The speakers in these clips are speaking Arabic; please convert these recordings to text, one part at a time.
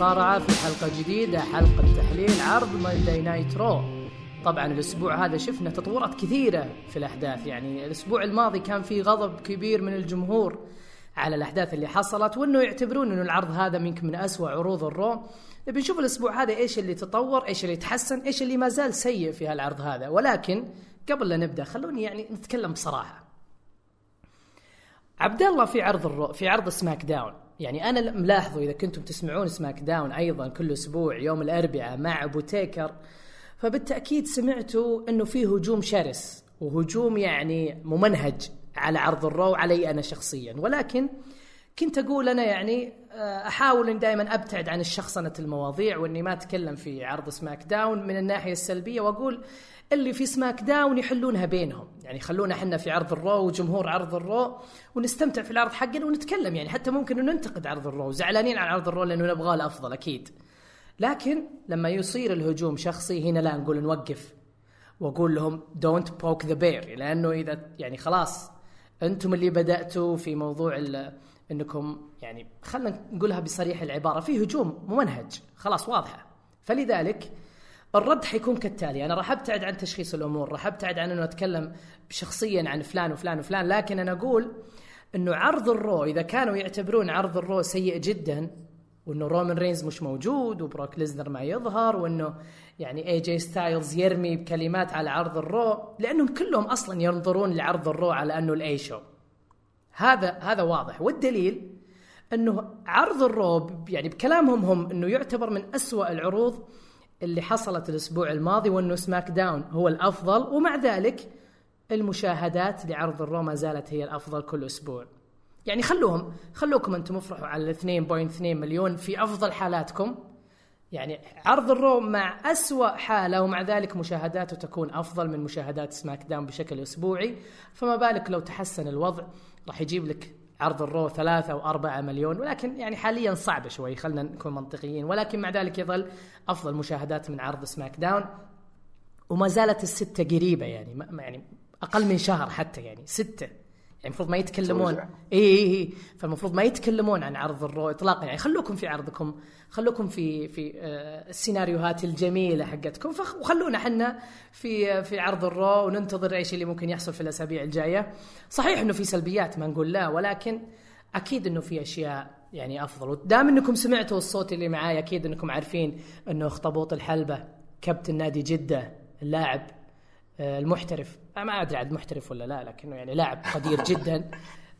المصارعة في حلقة جديدة حلقة تحليل عرض Monday Night Raw طبعا الأسبوع هذا شفنا تطورات كثيرة في الأحداث يعني الأسبوع الماضي كان في غضب كبير من الجمهور على الأحداث اللي حصلت وإنه يعتبرون إنه العرض هذا يمكن من أسوأ عروض ال Raw. نبي نشوف الأسبوع هذا إيش اللي تطور إيش اللي تحسن إيش اللي ما زال سيء في هالعرض هذا. ولكن قبل لا نبدأ خلوني يعني نتكلم بصراحة. عبد الله في عرض ال Raw في عرض SmackDown. يعني أنا ملاحظة إذا كنتم تسمعون SmackDown أيضا كل أسبوع يوم الأربعاء مع أبو تيكر فبالتأكيد سمعتوا إنه في هجوم شرس وهجوم يعني ممنهج على عرض ال Raw علي أنا شخصيا ولكن كنت أقول أنا يعني آه، أحاول إني دائما أبتعد عن الشخصنه المواضيع وإني ما أتكلم في عرض SmackDown من الناحية السلبية وأقول اللي في SmackDown يحلونها بينهم. يعني خلونا إحنا في عرض ال Raw وجمهور عرض ال Raw ونستمتع في العرض حقنا ونتكلم يعني حتى ممكن إنه ننتقد عرض ال Raw زعلانين عن عرض ال Raw لأنه نبغاه الافضل أكيد. لكن لما يصير الهجوم شخصي هنا لا نقول نوقف وأقول لهم don't poke the bear لأنه إذا يعني خلاص أنتم اللي بدأتوا في موضوع إنكم يعني خلينا نقولها بصريح العبارة في هجوم ممنهج خلاص واضحة. فلذلك الرد حيكون كالتالي أنا راح أبتعد عن تشخيص الأمور راح أبتعد عن إنه أتكلم شخصيا عن فلان وفلان وفلان لكن أنا أقول إنه عرض ال Raw إذا كانوا يعتبرون عرض ال Raw سيء جدا وإنه رومان رينز مش موجود وبروك ليزنر ما يظهر وإنه يعني اي جي ستايلز يرمي بكلمات على عرض ال Raw لأنهم كلهم أصلا ينظرون لعرض ال Raw على أنه ال A show هذا هذا واضح والدليل أنه عرض ال Raw يعني بكلامهم هم أنه يعتبر من أسوأ العروض اللي حصلت الأسبوع الماضي وانه SmackDown هو الأفضل ومع ذلك المشاهدات لعرض ال Raw ما زالت هي الأفضل كل أسبوع. يعني خلوهم خلوكم أنتم افرحوا على 2.2 مليون في أفضل حالاتكم يعني عرض ال Raw مع أسوأ حالة ومع ذلك مشاهداته تكون أفضل من مشاهدات SmackDown بشكل أسبوعي فما بالك لو تحسن الوضع. راح يجيب لك عرض ال Raw ثلاثة أو أربعة مليون ولكن يعني حاليا صعب شوي خلينا نكون منطقيين. ولكن مع ذلك يظل أفضل مشاهدات من عرض SmackDown. وما زالت الستة قريبة يعني يعني أقل من شهر حتى يعني ستة. يعني المفروض ما يتكلمون. اي اي اي فالمفروض ما يتكلمون عن عرض ال Raw اطلاقا. يعني خلوكم في عرضكم خلوكم في في آه، السيناريوهات الجميلة حقتكم. وخلونا إحنا في في عرض ال Raw وننتظر إيش اللي ممكن يحصل في الأسابيع الجاية. صحيح إنه في سلبيات ما نقول لا ولكن أكيد إنه في أشياء يعني أفضل. ودام إنكم سمعتوا الصوت اللي معاي أكيد إنكم عارفين إنه أخطبوط الحلبة كابتن نادي جدة اللاعب آه، المحترف. ما أدري عاد محترف ولا لا لكنه يعني لاعب قدير جدا.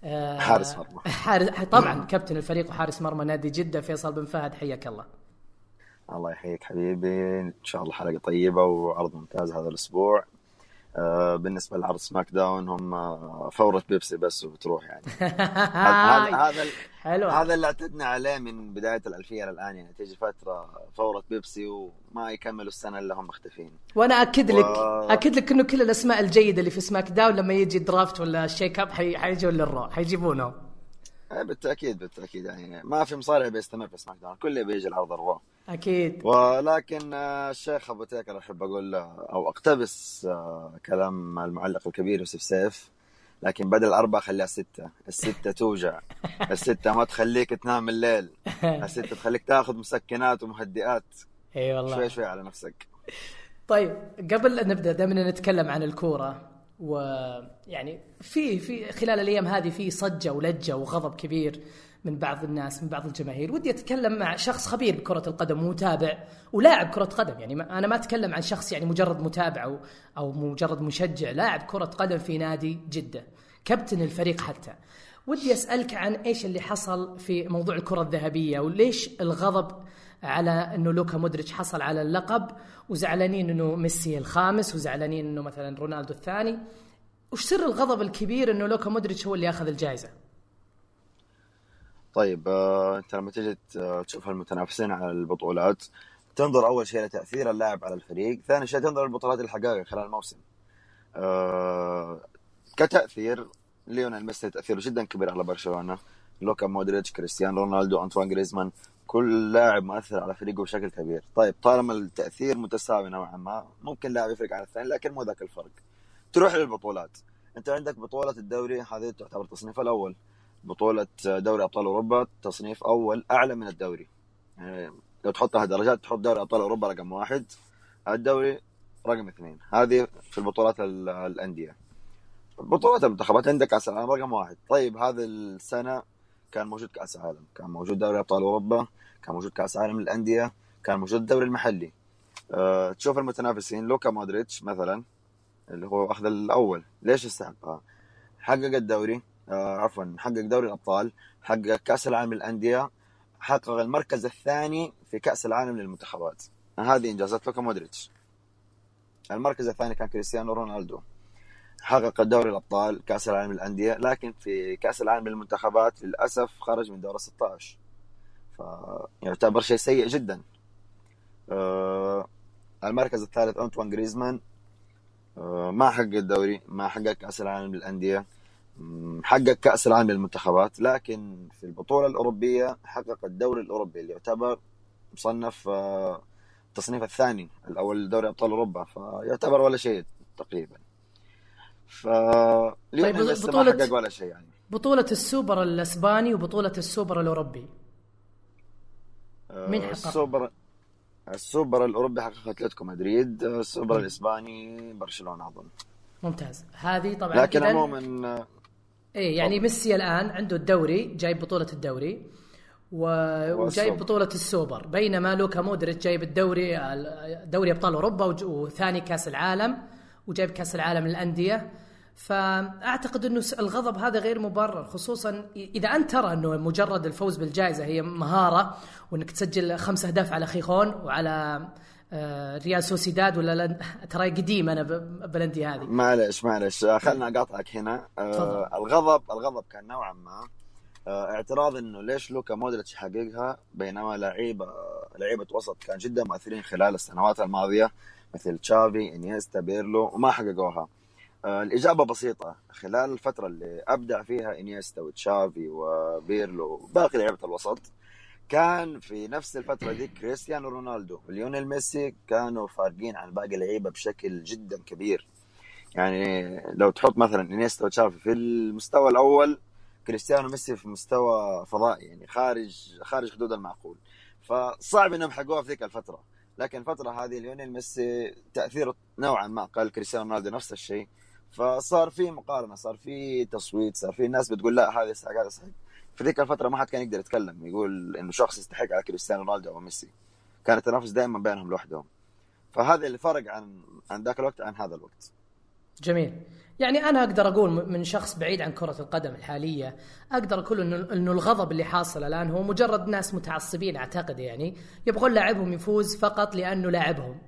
آه، حارس مرمى. حارس طبعا كابتن الفريق وحارس مرمى نادي جدة فيصل بن فهد حياك الله. الله يحييك حبيبي إن شاء الله حلقة طيبة وعرض ممتاز هذا الأسبوع. آه، بالنسبة لعرض سماك داون هم فورة بيبسي بس وبتروح يعني. هذا هذا حلو. هذا اللي اعتدنا عليه من بداية الألفية للان يعني. تيجي فترة فورة بيبسي وما يكملوا السنة إلا هم مختفين. وأنا أكد لك و... أكد لك إنه كل الأسماء الجيدة اللي في SmackDown لما يجي draft ولا shake up حيجون لل Raw حيجيبونه. إيه، بالتاكيد بالتأكيد يعني. ما في مصارع بيستمر في SmackDown. كله بيجي العرض ال Raw أكيد. ولكن آه، الشيخ أبو تيكر أحب أقول له أو أقتبس آه، كلام المعلق الكبير يوسف سيف. لكن بدل الأربعة خليها ستة. الستة توجع. الستة ما تخليك تنام الليل. الستة تخليك تاخذ مسكنات ومهدئات. إي والله. شوي شوي على نفسك. طيب قبل أن نبدأ دائما نتكلم عن الكورة ويعني في في خلال الأيام هذه في صجة ولجة وغضب كبير. من بعض الناس من بعض الجماهير. ودي أتكلم مع شخص خبير بكرة القدم ومتابع ولاعب كرة قدم. يعني أنا ما أتكلم عن شخص يعني مجرد متابع أو أو مجرد مشجع لاعب كرة قدم في نادي جدة. كابتن الفريق حتى. ودي أسألك عن إيش اللي حصل في موضوع الكرة الذهبية وليش الغضب على إنه لوكا مودريتش حصل على اللقب وزعلانين إنه ميسي الخامس وزعلانين إنه مثلا رونالدو الثاني. وش سر الغضب الكبير إنه لوكا مودريتش هو اللي أخذ الجائزة؟ طيب آه، انت لما تجي تشوف المتنافسين على البطولات تنظر أول شيء لتاثير اللاعب على الفريق، ثاني شيء تنظر للبطولات الحقائق خلال الموسم. أه كتأثير ليونيل ميسي تأثيره جدا كبير على برشلونة، لوكا مودريتش، كريستيانو رونالدو، أنطوان جريزمان، كل لاعب مؤثر على فريقه بشكل كبير، طيب طالما التأثير متساوي نوعا ما، ممكن لاعب يفرق عن الثاني لكن مو ذاك الفرق. تروح للبطولات، أنت عندك بطولة الدوري هذه تعتبر التصنيف الأول، بطولة دوري أبطال أوروبا تصنيف أول أعلى من الدوري. يعني لو تحطها درجات تحط دوري أبطال أوروبا رقم واحد الدوري رقم اثنين. هذه في البطولات الأندية. بطولات المنتخبات عندك كأس العالم رقم واحد. طيب هذه السنة كان موجود كأس عالم كان موجود دوري أبطال أوروبا كان موجود كأس عالم للأندية كان موجود الدوري المحلي. أه تشوف المتنافسين. لوكا مودريتش مثلا اللي هو أخذ الأول. ليش استحقها؟ حقق الدوري. آه عفوا حقق دوري الأبطال حقق كأس العالم للأندية حقق المركز الثاني في كأس العالم للمنتخبات. هذه إنجازات لوكا مودريتش. المركز الثاني كان كريستيانو رونالدو. حقق دوري الأبطال كأس العالم للأندية لكن في كأس العالم للمنتخبات للأسف خرج من دور 16 فيعتبر شيء سيء جدا. آه المركز الثالث أنطوان جريزمان. آه ما حقق الدوري ما حقق كأس العالم للأندية. حقق كأس العالم للمنتخبات لكن في البطولة الأوروبية حقق الدوري الأوروبي اللي يعتبر مصنف التصنيف الثاني الأول دوري أبطال أوروبا فيعتبر ولا شيء تقريبا. ف طيب بطولة ما حقق ولا شيء يعني. بطولة السوبر الأسباني وبطولة السوبر الأوروبي. مين حقق؟ السوبر السوبر الأوروبي حقق أتلتيكو مدريد السوبر الإسباني برشلونة أظن. ممتاز. هذه طبعا لكن عموما إيه يعني ميسي الآن عنده الدوري جايب بطولة الدوري وجايب بطولة السوبر بينما لوكا مودريتش جايب الدوري دوري أبطال أوروبا وثاني كأس العالم وجايب كأس العالم للأندية. فأعتقد إنه الغضب هذا غير مبرر خصوصا إذا أنت ترى إنه مجرد الفوز بالجائزة هي مهارة وإنك تسجل خمس أهداف على خيخون وعلى ريال سوسيداد ولا لن... ترى قديم أنا بلندي هذه. معلش معلش آه، خلنا أقاطعك هنا. آه الغضب الغضب كان نوعا ما آه اعتراض إنه ليش لوكا مودريتش حققها بينما لعيبه لعيبة وسط كان جدا مؤثرين خلال السنوات الماضية مثل تشافي إنيستا بيرلو وما حققوها. آه الإجابة بسيطة. خلال الفترة اللي أبدع فيها إنيستا وتشافي وبيرلو وباقي لعيبة الوسط كان في نفس الفترة دي كريستيانو رونالدو وليونيل ميسي كانوا فارقين عن باقي اللعيبة بشكل جدا كبير. يعني لو تحط مثلا إنيستا وتشافي في المستوى الأول كريستيانو ميسي في مستوى فضائي يعني خارج خارج حدود المعقول. فصعب إنهم حققوها في ذيك الفترة. لكن الفترة هذه ليونيل ميسي تأثيره نوعا ما قل كريستيانو رونالدو نفس الشيء. فصار في مقارنة صار في تصويت صار في ناس بتقول لا هذا يستحق هذا يستحق في ذيك الفترة ما حد كان يقدر يتكلم يقول إنه شخص يستحق على كريستيانو رونالدو أو ميسي. كان التنافس دائما بينهم لوحدهم. فهذا اللي فرق عن عن ذاك الوقت عن هذا الوقت. جميل. يعني أنا أقدر أقول من شخص بعيد عن كرة القدم الحالية أقدر أقول إنه إنه الغضب اللي حاصل الآن هو مجرد ناس متعصبين أعتقد يعني يبغون لاعبهم يفوز فقط لأنه لاعبهم.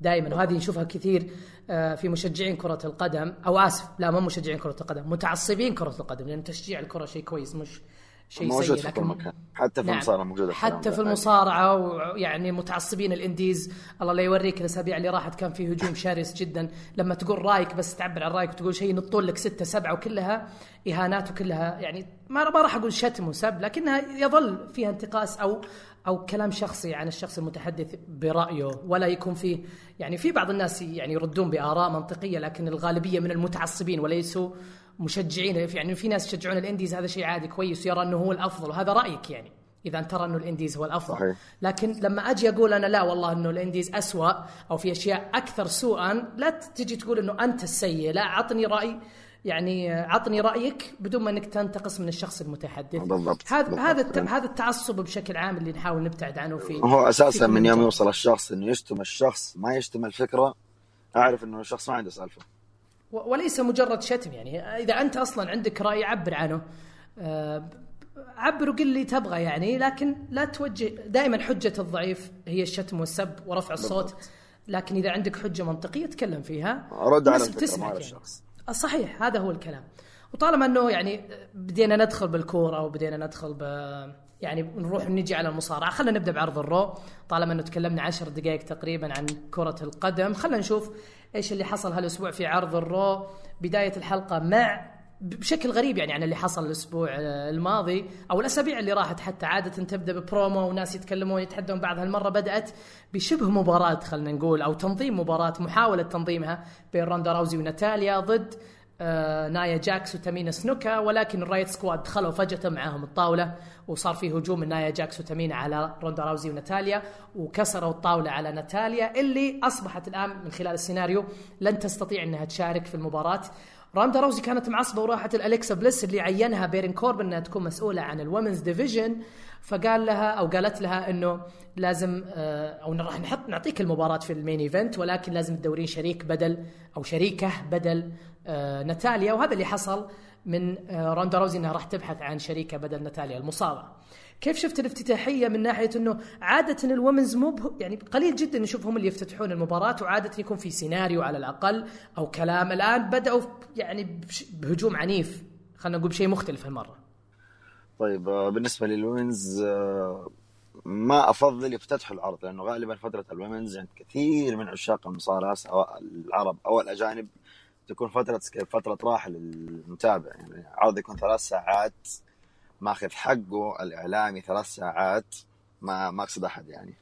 دائما وهذه نشوفها كثير آه، في مشجعين كرة القدم أو آسف لا مو مشجعين كرة القدم متعصبين كرة القدم لأن تشجيع الكرة شيء كويس مش شيء موجود سيء لكن حتى في نعم. المصارعة موجودة حتى في المصارعة ويعني متعصبين الانديز. الله لا يوريك الأسابيع اللي راحت كان في هجوم شرس جدا. لما تقول رايك بس تعبر عن رايك وتقول شيء ينطون لك ستة سبعة وكلها إهانات وكلها يعني ما ما راح أقول شتم وسب لكنها يظل فيها انتقاص أو أو كلام شخصي عن الشخص المتحدث برأيه. ولا يكون فيه يعني في بعض الناس يعني يردون بآراء منطقية لكن الغالبية من المتعصبين وليسوا مشجعين يعني في ناس يشجعون الإنديز هذا شيء عادي كويس ويرى إنه هو الأفضل وهذا رأيك يعني إذا ترى إنه الإنديز هو الأفضل. صحيح. لكن لما أجي أقول أنا لا والله إنه الإنديز أسوأ أو في أشياء أكثر سوءا لا تجي تقول إنه أنت السيء لا عطني رأي يعني عطني رأيك بدون ما إنك تنتقص من الشخص المتحدث. بالضبط. هذا هذا هذا التعصب بشكل عام اللي نحاول نبتعد عنه في هو أساسا من يوم يوصل الشخص إنه يشتم الشخص ما يشتم الفكرة أعرف إنه الشخص ما عنده سالفة. وليس مجرد شتم يعني. إذا أنت أصلا عندك رأي عبر عنه. آه، عبر وقل لي تبغى يعني لكن لا توجه. دائما حجة الضعيف هي الشتم والسب ورفع الصوت. لكن إذا عندك حجة منطقية تكلم فيها. رد على تسمع يعني. الشخص. صحيح هذا هو الكلام. وطالما إنه يعني بدينا ندخل بالكورة وبدينا ندخل ب يعني نروح نجي على المصارعة. خلينا نبدأ بعرض الرو. طالما إنه تكلمنا عشر دقائق تقريبا عن كرة القدم خلينا نشوف إيش اللي حصل هالأسبوع في عرض الرو. بداية الحلقة مع بشكل غريب يعني عن اللي حصل الأسبوع الماضي أو الأسابيع اللي راحت حتى. عادة تبدأ ببرومو وناس يتكلمون يتحدون بعض. هالمرة بدأت بشبه مباراة خلينا نقول أو تنظيم مباراة محاولة تنظيمها بين روندا راوزي وناتاليا ضد نايا جاكس وتامينا سنوكا ولكن ال Riott Squad دخلوا فجأة معاهم الطاولة وصار في هجوم من نايا جاكس وتامينا على روندا راوزي وناتاليا وكسروا الطاولة على ناتاليا اللي أصبحت الآن من خلال السيناريو لن تستطيع أنها تشارك في المباراة. راندا روزي كانت معصبة وراحت لالكسا بليس اللي عينها بيرن كوربن إنها تكون مسؤولة عن ال women's division فقال لها أو قالت لها إنه لازم آه، أو راح نحط نعطيك المباراة في ال main event ولكن لازم تدورين شريك بدل أو شريكة بدل آه، ناتاليا وهذا اللي حصل من آه، روندا روزي إنها راح تبحث عن شريكة بدل ناتاليا المصابة. كيف شفت الافتتاحية من ناحية إنه عادة الومنز مو يعني قليل جدا نشوف هم اللي يفتتحون المباراة وعادة يكون في سيناريو على الأقل أو كلام الآن بدأوا يعني بهجوم عنيف خلينا نقول بشيء مختلف هالمرة. طيب آه، بالنسبة للومنز ما أفضل يفتتحوا العرض لأنه غالبا فترة الومنز عند كثير من عشاق المصارعة سواء العرب أو الأجانب تكون فترة فترة راحة للمتابع. يعني عرض يكون ثلاث ساعات ماخذ حقه الإعلامي ثلاث ساعات ما ما اقصد أحد يعني.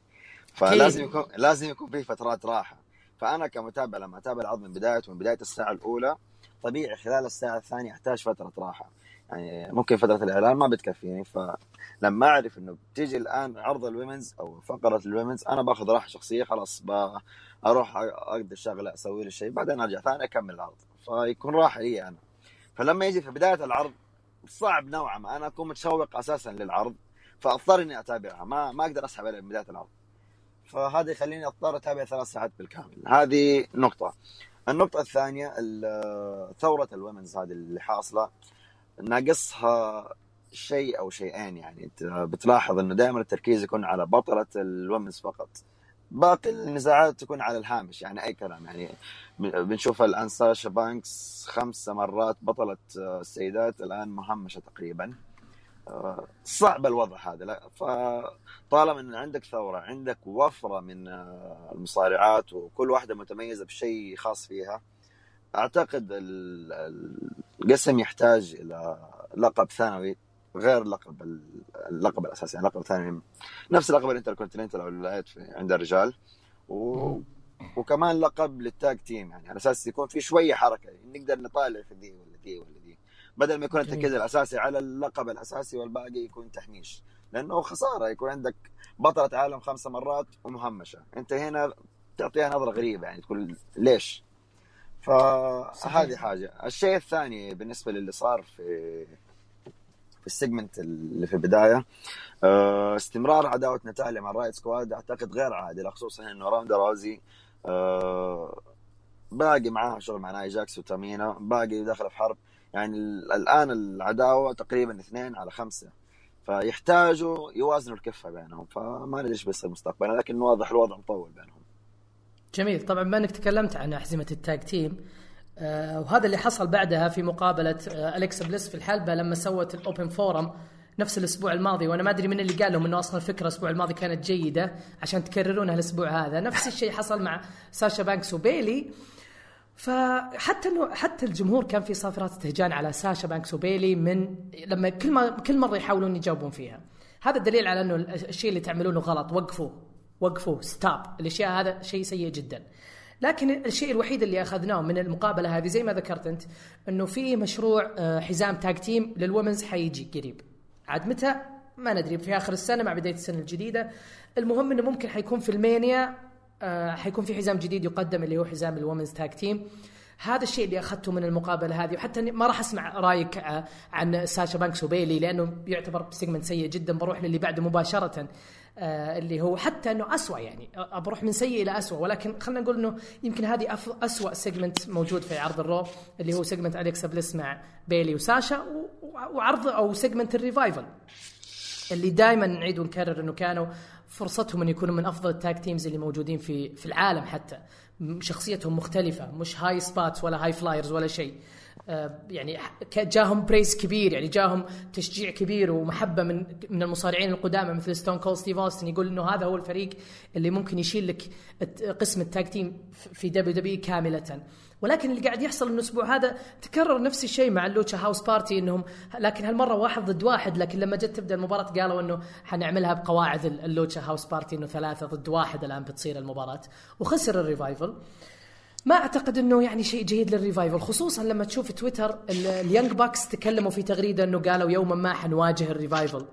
فلازم يكون لازم يكون في فترات راحة. فأنا كمتابع لما أتابع العرض من بدايته من بداية الساعة الأولى طبيعي خلال الساعة الثانية أحتاج فترة راحة. يعني ممكن فترة الإعلان ما بتكفيني فلما أعرف إنه بتيجي الآن عرض الويمنز أو فقرة الويمنز أنا باخذ راحة شخصية خلاص أروح اقضي شغله أسوي لي شيء بعدين أرجع ثاني أكمل العرض. فيكون راحه لي أنا. فلما يجي في بداية العرض صعب نوعا ما أنا أكون متشوق أساسا للعرض فأضطر إني أتابعها ما ما أقدر أسحب من بداية العرض. فهذا يخليني أضطر أتابع ثلاث ساعات بالكامل. هذه نقطة. النقطة الثانية ثورة الومنز هذه اللي حاصلة. ناقصها شيء أو شيئين يعني. أنت بتلاحظ إنه دائما التركيز يكون على بطلة الومنز فقط. باقي النزاعات تكون على الهامش يعني أي كلام يعني. بنشوف الآن ساشا بانكس خمس مرات بطلة السيدات الآن مهمشة تقريبا. صعب الوضع هذا. لا فطالما إن عندك ثورة عندك وفرة من المصارعات وكل واحدة متميزة بشيء خاص فيها أعتقد القسم يحتاج إلى لقب ثانوي غير لقب اللقب الأساسي. يعني اللقب الثاني نفس لقب الانتركونتيننتال أو الولايات عند الرجال. و... وكمان لقب لل tag team. يعني على أساس يكون في شوية حركة. نقدر نطالع في دي ولا دي ولا دي. بدل ما يكون التركيز الأساسي على اللقب الأساسي والباقي يكون تهميش. لأنه خسارة. يكون عندك بطلة عالم خمسة مرات ومهمشة. أنت هنا تعطيها نظرة غريبة. يعني تقول ليش؟ فهذه حاجة. الشيء الثاني بالنسبة للي صار في في ال segment اللي في البداية آه، استمرار عداوة نتاليا مع ال Riott Squad أعتقد غير عادل خصوصا إنه راندا رازي آه، باقي معاها شغل مع ناي جاكس وتامينا باقي داخل في حرب. يعني الآن العداوة تقريبا اثنين على خمسة. فيحتاجوا يوازنوا الكفة بينهم. فما ندري إيش بيصير مستقبلا لكن واضح الوضع مطول بينهم. جميل. طبعا بما انك تكلمت عن أحزمة ال tag team آه وهذا اللي حصل بعدها في مقابلة آه أليكسا بليس في الحلبة لما سوت ال open forum نفس الأسبوع الماضي. وأنا ما أدري من اللي قال لهم إنه أصلا الفكرة الأسبوع الماضي كانت جيدة عشان تكررونها الأسبوع هذا. نفس الشيء حصل مع ساشا بانكس وبيلي. فحتى إنه حتى الجمهور كان في صافرات استهجان على ساشا بانكس وبيلي من لما كل ما كل مرة يحاولون يجاوبون فيها. هذا دليل على إنه الشيء اللي تعملونه غلط. وقفوا. وقفوا. stop الأشياء هذا شيء سيء جدا. لكن الشيء الوحيد اللي أخذناه من المقابلة هذه زي ما ذكرت أنت إنه في مشروع آه، حزام tag team لل women's حيجي قريب. عاد متى؟ ما ندري. في آخر السنة مع بداية السنة الجديدة. المهم إنه ممكن حيكون في المانيا آه، حيكون في حزام جديد يقدم اللي هو حزام ال women's tag team هذا الشيء اللي أخذته من المقابلة هذه وحتى ما راح أسمع رأيك آه، عن ساشا بانكس وبيلي لأنه يعتبر segment سيء جدا بروح للي بعده مباشرة آه اللي هو حتى إنه اسوء يعني بروح من سيء إلى اسوء ولكن خلينا نقول إنه يمكن هذه اسوء segment موجود في عرض الرو اللي هو segment أليكسا بليس مع بيلي وساشا وعرض أو segment ال Revival اللي دائما نعيد ونكرر إنه كانوا فرصتهم إن يكونوا من أفضل ال tag teams اللي موجودين في في العالم حتى. شخصيتهم مختلفة مش high spots ولا high flyers ولا شيء. آه، يعني جاهم praise كبير يعني جاهم تشجيع كبير ومحبة من من المصارعين القدامى مثل ستون كول ستيف اوستن يقول إنه هذا هو الفريق اللي ممكن يشيل لك قسم التاج تيم في دبليو دبليو كاملة. ولكن اللي قاعد يحصل الأسبوع هذا تكرر نفس الشيء مع ال Lucha House Party إنهم لكن هالمرة واحد ضد واحد لكن لما جت تبدأ المباراة قالوا إنه حنعملها بقواعد ال Lucha House Party إنه ثلاثة ضد واحد الآن بتصير المباراة وخسر ال Revival. ما أعتقد إنه يعني شيء جيد لل Revival خصوصا لما تشوف تويتر ال Young Bucks تكلموا في تغريدة إنه قالوا يوما ما حنواجه ال Revival.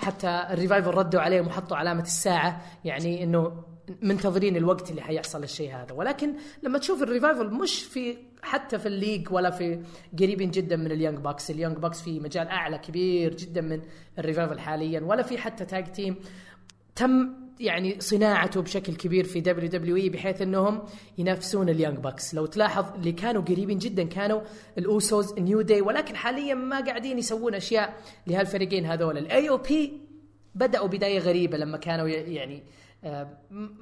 حتى ال Revival ردوا عليهم وحطوا علامة الساعة يعني إنه منتظرين الوقت اللي حيحصل الشيء هذا. ولكن لما تشوف ال Revival مش في حتى في ال league ولا في قريبين جدا من ال Young Bucks. ال Young Bucks في مجال أعلى كبير جدا من ال Revival حاليا ولا في حتى tag team تم يعني صناعته بشكل كبير في WWE بحيث إنهم ينافسون ال Young Bucks. لو تلاحظ اللي كانوا قريبين جدا كانوا ال Usos New Day ولكن حاليا ما قاعدين يسوون أشياء لهالفريقين هذول. الـ AOP بدأوا بداية غريبة لما كانوا يعني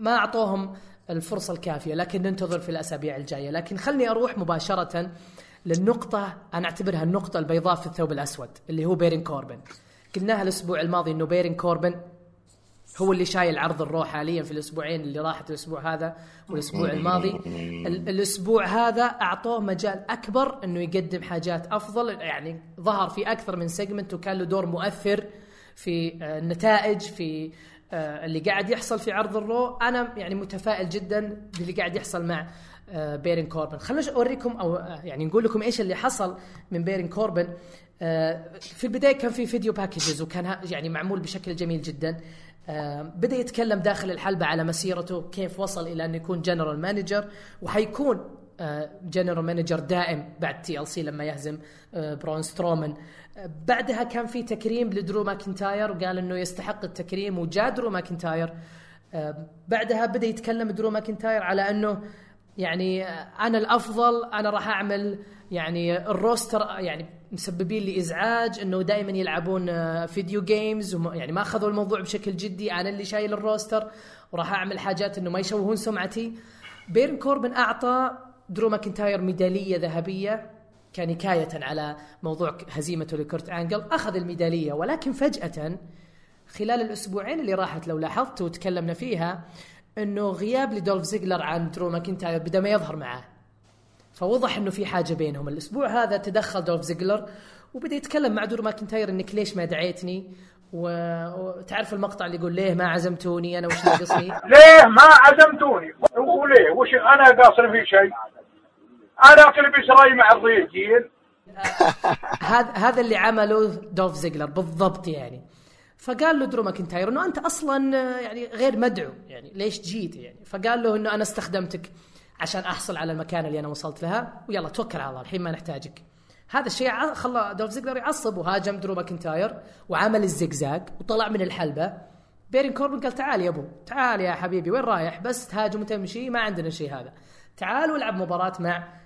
ما أعطوهم الفرصة الكافية لكن ننتظر في الأسابيع الجاية. لكن خلني أروح مباشرة للنقطة أنا أعتبرها النقطة البيضاء في الثوب الأسود اللي هو بيرين كوربن. قلناها الأسبوع الماضي إنه بيرين كوربن هو اللي شايل عرض الرو حاليا في الأسبوعين اللي راحت الأسبوع هذا والأسبوع الماضي. الأسبوع هذا أعطوه مجال أكبر إنه يقدم حاجات أفضل يعني ظهر في أكثر من segment وكان له دور مؤثر في آه، النتائج في آه، اللي قاعد يحصل في عرض الرو أنا يعني متفائل جدا باللي قاعد يحصل مع آه، بيرن كوربن. خلونا أوريكم أو يعني نقول لكم إيش اللي حصل من بيرن كوربن. في البداية كان في video packages وكان يعني معمول بشكل جميل جدا. بدأ يتكلم داخل الحلبة على مسيرته كيف وصل إلى انه يكون general manager وحيكون general manager دائم بعد TLC لما يهزم برون سترومان بعدها كان في تكريم لدرو ماكنتاير وقال إنه يستحق التكريم وجاء درو ماكنتاير. بعدها بدأ يتكلم درو ماكنتاير على إنه يعني أنا الأفضل أنا راح أعمل يعني الـ roster يعني مسببين لي إزعاج إنه دائما يلعبون video games يعني ما أخذوا الموضوع بشكل جدي أنا اللي شايل الـ roster وراح أعمل حاجات إنه ما يشوهون سمعتي. بيرن كوربن أعطى درو ماكنتاير ميدالية ذهبية كنكاية على موضوع هزيمته لكرت آنجل أخذ الميدالية ولكن فجأة خلال الأسبوعين اللي راحت لو لاحظت وتكلمنا فيها إنه غياب لدولف زيجلر عن درو ماكنتاير بدا ما يظهر معاه فوضح إنه في حاجة بينهم. الأسبوع هذا تدخل دولف زيجلر وبدأ يتكلم مع درو ماكنتاير إنك ليش ما دعيتني؟ وتعرف المقطع اللي يقول ليه ما عزمتوني؟ أنا وش ناقصني؟ ليه ما عزمتوني؟ وليه وش أنا قاصر في شيء؟ أنا اكل بشراي مع الضيجين هذا هذا اللي عمله دولف زيجلر بالضبط يعني. فقال له درو ماكنتاير إنه أنت أصلا يعني غير مدعو. يعني ليش جيت يعني؟ فقال له إنه أنا استخدمتك عشان أحصل على المكان اللي أنا وصلت لها. ويلا توكل على الله الحين ما نحتاجك. هذا الشيء خلى دولف زيجلر يعصب وهاجم درو ماكنتاير وعمل الزقزاق وطلع من الحلبة. بيرين كوربن قال تعال يا أبو تعال يا حبيبي وين رايح؟ بس تهاجم وتمشي ما عندنا شيء هذا. تعال والعب مباراة مع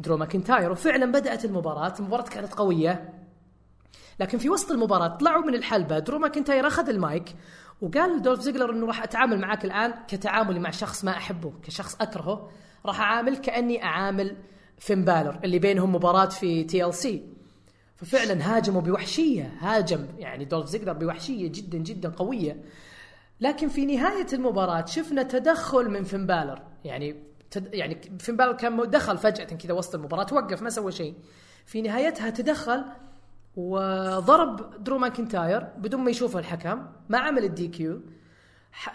درو ماكنتاير وفعلا بدأت المباراة. المباراة كانت قوية. لكن في وسط المباراة طلعوا من الحلبة. درو ماكنتاير أخذ المايك وقال لدولف زيجلر إنه راح أتعامل معاك الآن كتعاملي مع شخص ما أحبه كشخص أكرهه. راح أعامل كأني أعامل فين بالر اللي بينهم مباراة في TLC. ففعلا هاجموا بوحشية هاجم يعني دولف زيجلر بوحشية جدا جدا قوية. لكن في نهاية المباراة شفنا تدخل من فين بالر يعني تد... يعني فين بالر كان دخل فجأة كذا وسط المباراة توقف ما سوى شيء. في نهايتها تدخل وضرب درو ماكنتاير بدون ما يشوفه الحكم ما عمل الـ DQ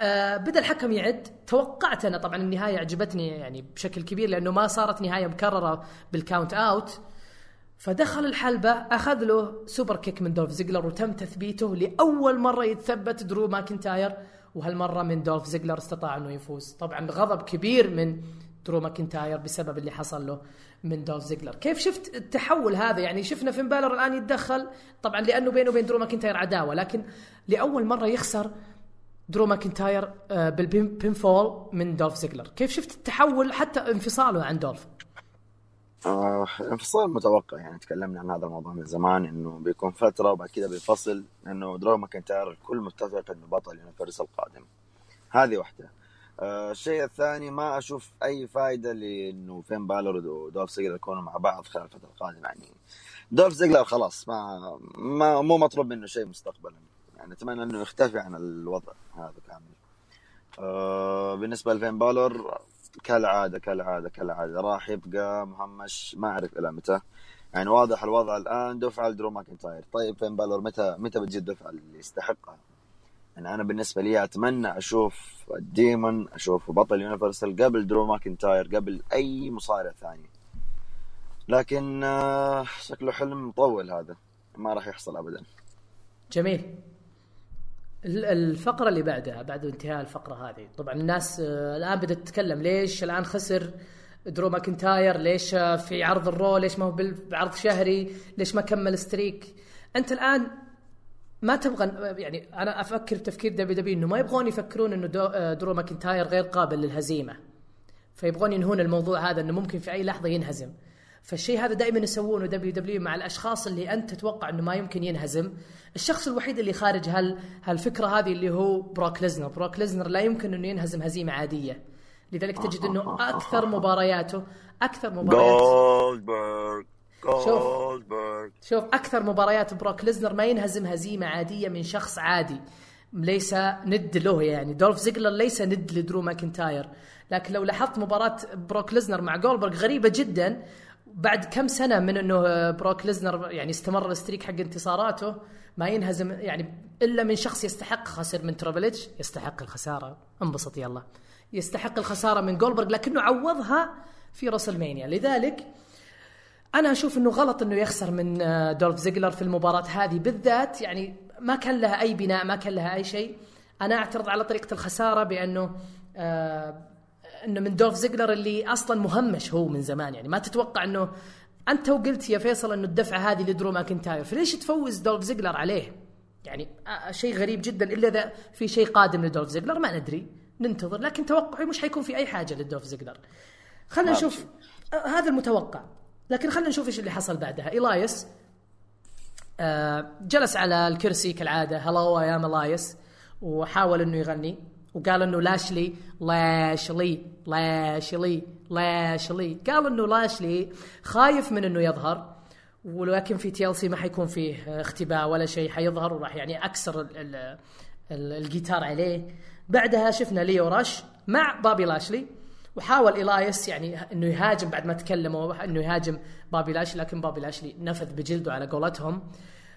آه بدأ الحكم يعد. توقعت أنا طبعا النهاية عجبتني يعني بشكل كبير لأنه ما صارت نهاية مكررة بال count out فدخل الحلبة أخذ له superkick من دولف زيجلر وتم تثبيته لأول مرة يتثبت درو ماكنتاير. وهالمرة من دولف زيجلر استطاع أنه يفوز. طبعا غضب كبير من درو ماكنتاير بسبب اللي حصل له من دولف زيجلر. كيف شفت التحول هذا؟ يعني شفنا فين بالر الآن يتدخل طبعا لأنه بينه وبين درو ماكنتاير عداوة لكن لأول مرة يخسر درو ماكنتاير آه، بال pinfall من دولف زيجلر. كيف شفت التحول حتى انفصاله عن دولف؟ آه انفصال متوقع يعني تكلمنا عن هذا الموضوع من زمان إنه بيكون فترة وبعد كذا بينفصل انه درو ماكنتاير الكل متفق إنه بطل ينافس القادم. هذه واحدة. آه الشيء الثاني ما أشوف أي فائده لأنه فين بالور ودولف زيجلر يكونوا مع بعض خلال الفترة القادمة يعني دولف زيجلر خلاص ما ما مو مطلوب منه شيء مستقبلا يعني أتمنى إنه يختفي عن الوضع هذا كامل. آه بالنسبة لفين بالور كالعادة كالعادة كالعادة راح يبقى مهمش ما أعرف إلى متى. يعني واضح الوضع الآن دفعه لدرو ماكنتاير. طيب فين بالور متى متى بتجي الدفعة اللي يستحقها؟ يعني أنا بالنسبة لي أتمنى أشوف demon أشوف بطل universal قبل درو ماكنتاير قبل أي مصارع ثاني. لكن آه، شكله حلم مطول هذا. ما راح يحصل ابدا. جميل. ال- الفقرة اللي بعدها بعد انتهاء الفقرة هذه. طبعا الناس آه، الآن بدأت تتكلم ليش الآن خسر درو ماكنتاير ليش آه، في عرض الرو؟ ليش ما هو بعرض شهري؟ ليش ما كمل streak؟ أنت الآن ما تبغى يعني أنا أفكر تفكير دبليو دبليو إنه ما يبغون يفكرون إنه دو- آه، درو ماكنتاير غير قابل للهزيمة. فيبغون ينهون الموضوع هذا إنه ممكن في أي لحظة ينهزم. فالشيء هذا دائما يسوونه دبليو دبليو مع الأشخاص اللي أنت تتوقع إنه ما يمكن ينهزم. الشخص الوحيد اللي خارج هال هالفكرة هذه اللي هو بروك ليزنر. بروك ليزنر لا يمكن إنه ينهزم هزيمة عادية. لذلك تجد إنه أكثر مبارياته أكثر مباريات جولدبرغ جولدبرغ شوف أكثر مباريات بروك ليزنر ما ينهزم هزيمة عادية من شخص عادي. ليس ند له يعني. دولف زيجلر ليس ند لدرو ماكنتاير. لكن لو لاحظت مباراة بروك ليزنر مع جولبرغ غريبة جدا بعد كم سنة من إنه بروك ليزنر يعني استمر ال streak حق انتصاراته ما ينهزم يعني إلا من شخص يستحق خسر من ترابل اتش يستحق الخسارة. انبسط يلا. يستحق الخسارة من جولبرغ لكنه عوضها في راسلمانيا. لذلك أنا أشوف إنه غلط إنه يخسر من آه، دولف زيجلر في المباراة هذه بالذات يعني ما كان لها أي بناء ما كان لها أي شيء. أنا أعترض على طريقة الخسارة بأنه آه إنه من دولف زيجلر اللي أصلا مهمش هو من زمان. يعني ما تتوقع إنه أنت وقلت يا فيصل إنه الدفعه هذه لدرو ماكنتاير فليش تفوز دولف زيجلر عليه؟ يعني آه شيء غريب جدا إلا إذا في شيء قادم لدولف زيجلر ما ندري ننتظر. لكن توقعي مش حيكون في أي حاجة لدولف زيجلر. خلينا ما نشوف آه هذا المتوقع. لكن خلينا نشوف إيش اللي حصل بعدها. إلايس آه جلس على الكرسي كالعادة. Hello, I am إلايس وحاول إنه يغني. وقال إنه لاشلي لاشلي لاشلي لاشلي قال إنه لاشلي خايف من إنه يظهر ولكن في تي ال سي ما حيكون فيه اختباء ولا شيء. حيظهر وراح يعني أكسر ال ال ال الجيتار عليه. بعدها شفنا ليو راش مع بابي لاشلي. وحاول إلايس يعني إنه يهاجم بعد ما تكلموا إنه يهاجم بابي لاشلي لكن بابي لاشلي نفذ بجلده على قولتهم.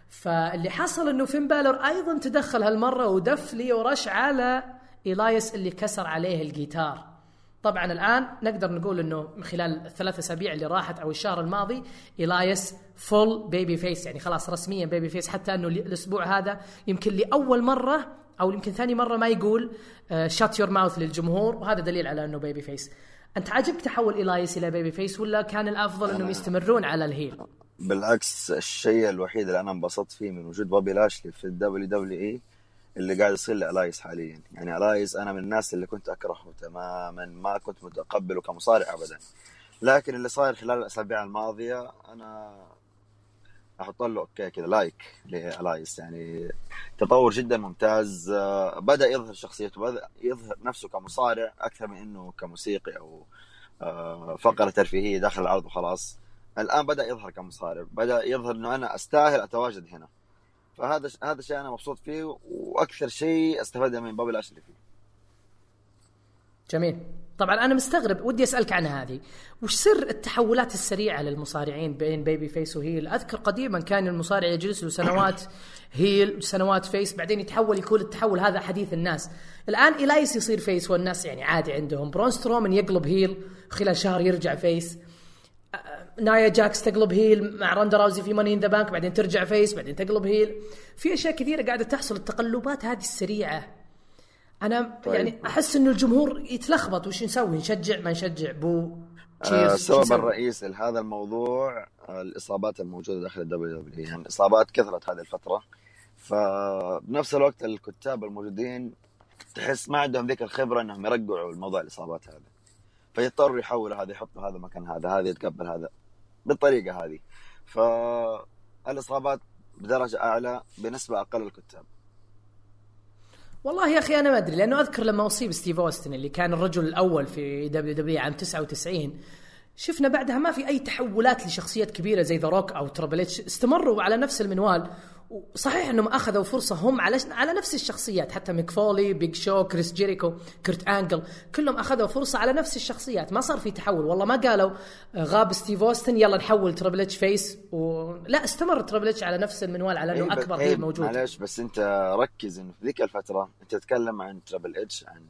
فاللي حصل إنه فين بالور أيضا تدخل هالمرة ودف ليو راش على إلايس اللي كسر عليه الجيتار. طبعا الآن نقدر نقول إنه من خلال الثلاث أسابيع اللي راحت أو الشهر الماضي إلايس full babyface يعني خلاص رسميا babyface حتى إنه الأسبوع هذا يمكن لأول مرة أو يمكن ثاني مرة ما يقول shut your mouth للجمهور وهذا دليل على إنه babyface أنت عجبك تحول إلايس إلى babyface ولا كان الأفضل إنهم يستمرون على ال heel؟ بالعكس الشيء الوحيد اللي أنا انبسطت فيه من وجود بوبي لاشلي في الدبليو دبليو إي اللي قاعد يصير لالايس حاليا. يعني الايس أنا من الناس اللي كنت أكرهه تماما ما كنت متقبله كمصارع ابدا. لكن اللي صاير خلال الأسابيع الماضية أنا أحط له okay كذا like لالايس يعني تطور جدا ممتاز. آه، بدأ يظهر شخصيته بدأ يظهر نفسه كمصارع أكثر من إنه كموسيقي أو آه، فقرة ترفيهية داخل العرض وخلاص. الآن بدأ يظهر كمصارع بدأ يظهر إنه أنا أستاهل أتواجد هنا. فهذا هذا الشيء أنا مبسوط فيه وأكثر شيء استفاد من بابي لاشلي فيه جميل. طبعا أنا مستغرب ودي أسألك عن هذه. وش سر التحولات السريعة للمصارعين بين babyface و heel أذكر قديما كان المصارع يجلس له سنوات heel وسنوات face بعدين يتحول يكون التحول هذا حديث الناس. الآن إلايس يصير face والناس يعني عادي عندهم. برون سترومن يقلب heel خلال شهر يرجع face نايا جاكس تقلب heel مع روندا راوزي في Money in the Bank بعدين ترجع face بعدين تقلب heel في أشياء كثيرة قاعدة تحصل التقلبات هذه السريعة. أنا طيب. يعني أحس إنه الجمهور يتلخبط وش نسوي؟ نشجع ما نشجع بو آه، السبب الرئيسي لهذا الموضوع آه، الإصابات الموجودة داخل الدبليو دبليو يعني الإصابات كثرت هذه الفترة. فبنفس الوقت الكتاب الموجودين تحس ما عندهم ذيك الخبرة إنهم يرجعوا الموضوع الإصابات هذا فيضطروا يحولوا هذا يحطوا هذا مكان هذا هذا يتقبل هذا بالطريقة هذه. فالإصابات بدرجة أعلى بنسبة أقل الكتاب. والله يا أخي أنا ما أدري لأنه أذكر لما أصيب ستيف أوستن اللي كان الرجل الأول في دبليو دبليو عام 99 شفنا بعدها ما في أي تحولات لشخصيات كبيرة زي ذا روك أو ترابل اتش استمروا على نفس المنوال صحيح انهم اخذوا فرصة هم على على نفس الشخصيات حتى ميك فولي بيج شو كريس جيريكو كرت آنجل كلهم أخذوا فرصة على نفس الشخصيات ما صار في تحول. والله ما قالوا غاب ستيف أوستن يلا نحول تربل إتش face و... لا استمر تربل إتش على نفس المنوال على إنه إيه، أكبر إيه، heel موجود. معلش بس أنت ركز إنه في ذيك الفترة أنت تتكلم عن تربل إتش عن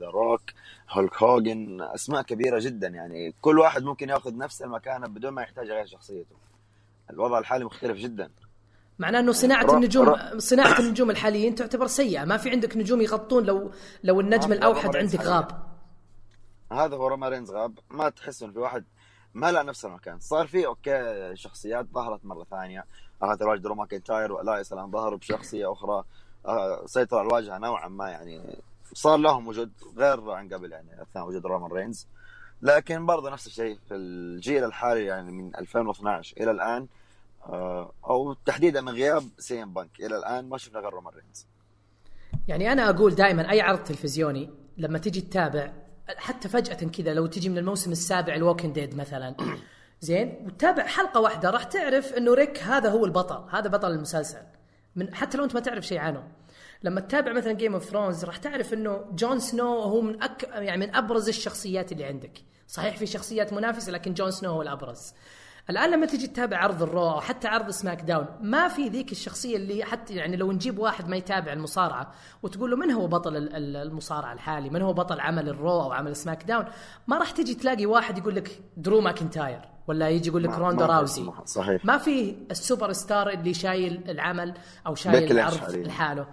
ذا روك هولك هوجن أسماء كبيرة جدا يعني كل واحد ممكن يأخذ نفس المكانة بدون ما يحتاج يغير شخصيته. الوضع الحالي مختلف جدا. معناه إنه صناعة النجوم صناعة النجوم الحاليين تعتبر سيئة. ما في عندك نجوم يغطون لو لو النجم الأوحد رومان عندك غاب. هذا هو رومان رينز غاب ما تحس انه في واحد ما لقى نفس المكان. صار في okay شخصيات ظهرت مرة ثانية. اخذت الواجهه درو ماكنتاير وإلايس الان ظهروا بشخصية أخرى. آه، سيطر على الواجهة نوعا ما يعني صار لهم وجود غير عن قبل يعني أثناء وجود رومان رينز. لكن برضه نفس الشيء في الجيل الحالي يعني من 2012 إلى الآن آه، أو تحديدا من غياب سي إم بانك. إلى الآن ما شفنا غير رومان رينز يعني أنا أقول دائما أي عرض تلفزيوني لما تجي تتابع حتى فجأة كذا لو تجي من الموسم السابع ال Walking Dead مثلا. زين وتتابع حلقة واحدة راح تعرف إنه ريك هذا هو البطل هذا بطل المسلسل. من حتى لو أنت ما تعرف شيء عنه. لما تتابع مثلا Game of Thrones راح تعرف إنه جون سنو هو من أك... يعني من أبرز الشخصيات اللي عندك. صحيح في شخصيات منافسة لكن جون سنو هو الأبرز. الآن لما تجي تتابع عرض الرو أو حتى عرض سماك داون ما في ذيك الشخصية اللي حتى يعني لو نجيب واحد ما يتابع المصارعة وتقول له من هو بطل ال- ال- المصارعة الحالي؟ من هو بطل عمل الرو أو عمل سماك داون؟ ما راح تجي تلاقي واحد يقول لك درو ماكنتاير ولا يجي يقول لك روندا راوزي. صحيح. ما في السوبر ستار اللي شايل العمل أو شايل العرض. لحاله.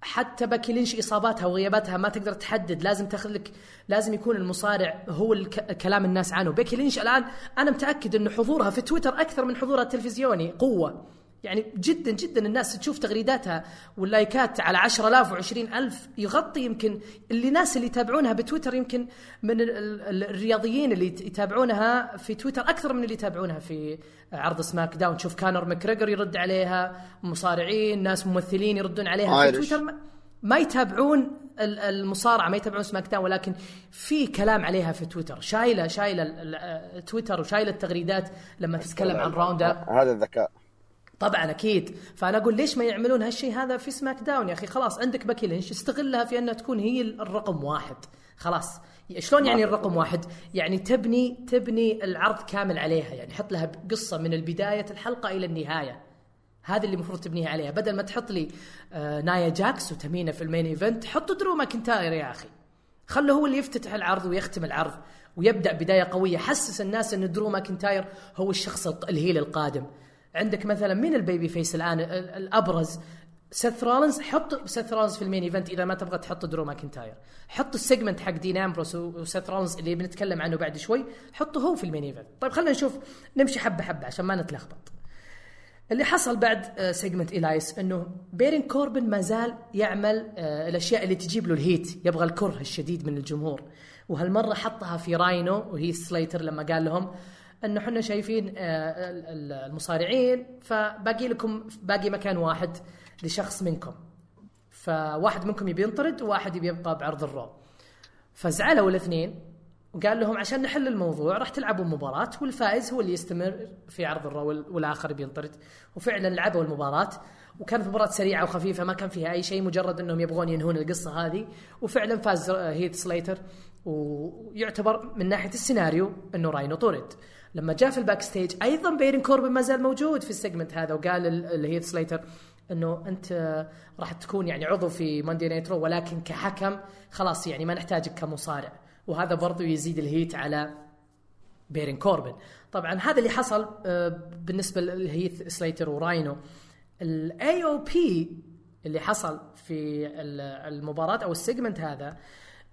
حتى باكي لينش إصاباتها وغياباتها ما تقدر تحدد. لازم تاخذ لك لازم يكون المصارع هو. كلام الناس عنه. بيكي لينش الآن أنا متأكد انه حضورها في تويتر أكثر من حضورها التلفزيوني. قوة. يعني جدا جدا الناس تشوف تغريداتها واللايكات على 10000 و20000 يغطي يمكن اللي ناس اللي يتابعونها بتويتر يمكن من ال- ال- الرياضيين اللي يتابعونها في تويتر أكثر من اللي يتابعونها في عرض سماك داون. تشوف كونر ماكريجر يرد عليها مصارعين ناس ممثلين يردون عليها في. تويتر. ما- ما يتابعون ال- المصارعة ما يتابعون سماك داون ولكن في كلام عليها في تويتر. شايله شايلة تويتر وشايلة التغريدات لما تتكلم عن راوندا. هذا الذكاء. طبعا أكيد. فأنا أقول ليش ما يعملون هالشيء هذا في سماك داون؟ يا أخي خلاص عندك بيكي لينش استغلها في أنها تكون هي الرقم واحد. خلاص. شلون يعني الرقم واحد؟ يعني تبني تبني العرض كامل عليها. يعني حط لها قصة من البداية الحلقة إلى النهاية. هذا اللي المفروض تبنيها عليها. بدل ما تحط لي آه نايا جاكس وتمينه في ال main event حط درو ماكنتاير يا أخي. خله هو اللي يفتتح العرض ويختم العرض ويبدأ بداية قوية. حسس الناس إن درو ماكنتاير هو الشخص ال heel القادم. عندك مثلا مين ال baby face الآن؟ ال- ال- الأبرز. سيث رولنز حط سيث رولنز في ال main event إذا ما تبغى تحط درو ماكنتاير. حط ال segment حق دين أمبروس وسيث رولنز اللي بنتكلم عنه بعد شوي حطه هو في ال main event. طيب خلينا نشوف. نمشي حبة حبة عشان ما نتلخبط. اللي حصل بعد segment إلايس إنه بيرن كوربن ما زال يعمل آه، الأشياء اللي تجيب له ال heat. يبغى الكره الشديد من الجمهور. وهالمرة حطها في راينو وهيث سليتر لما قال لهم انه إحنا شايفين آه، ال- ال- المصارعين فباقي لكم باقي مكان واحد لشخص منكم. فواحد منكم يبي ينطرد وواحد يبي يبقى بعرض الرو فزعلوا الاثنين وقال لهم عشان نحل الموضوع راح تلعبوا مباراة والفائز هو اللي يستمر في عرض الرو وال- والآخر بينطرد وفعلا لعبوا المباراة وكانت مباراة سريعة وخفيفة ما كان فيها أي شيء مجرد أنهم يبغون ينهون القصة هذه. وفعلا فاز آه، هيث سليتر ويعتبر من ناحية السيناريو أنه راينو طرد. لما جاء في ال backstage أيضا بيرن كوربن ما زال موجود في ال segment هذا وقال ال- لهيث سليتر إنه أنت راح تكون يعني عضو في ماندي نايترو ولكن كحكم خلاص يعني ما نحتاجك كمصارع. وهذا برضو يزيد ال heat على بيرن كوربن. طبعا هذا اللي حصل آه، بالنسبة لهيث سليتر وراينو. ال AOP اللي حصل في ال- المباراة أو ال segment هذا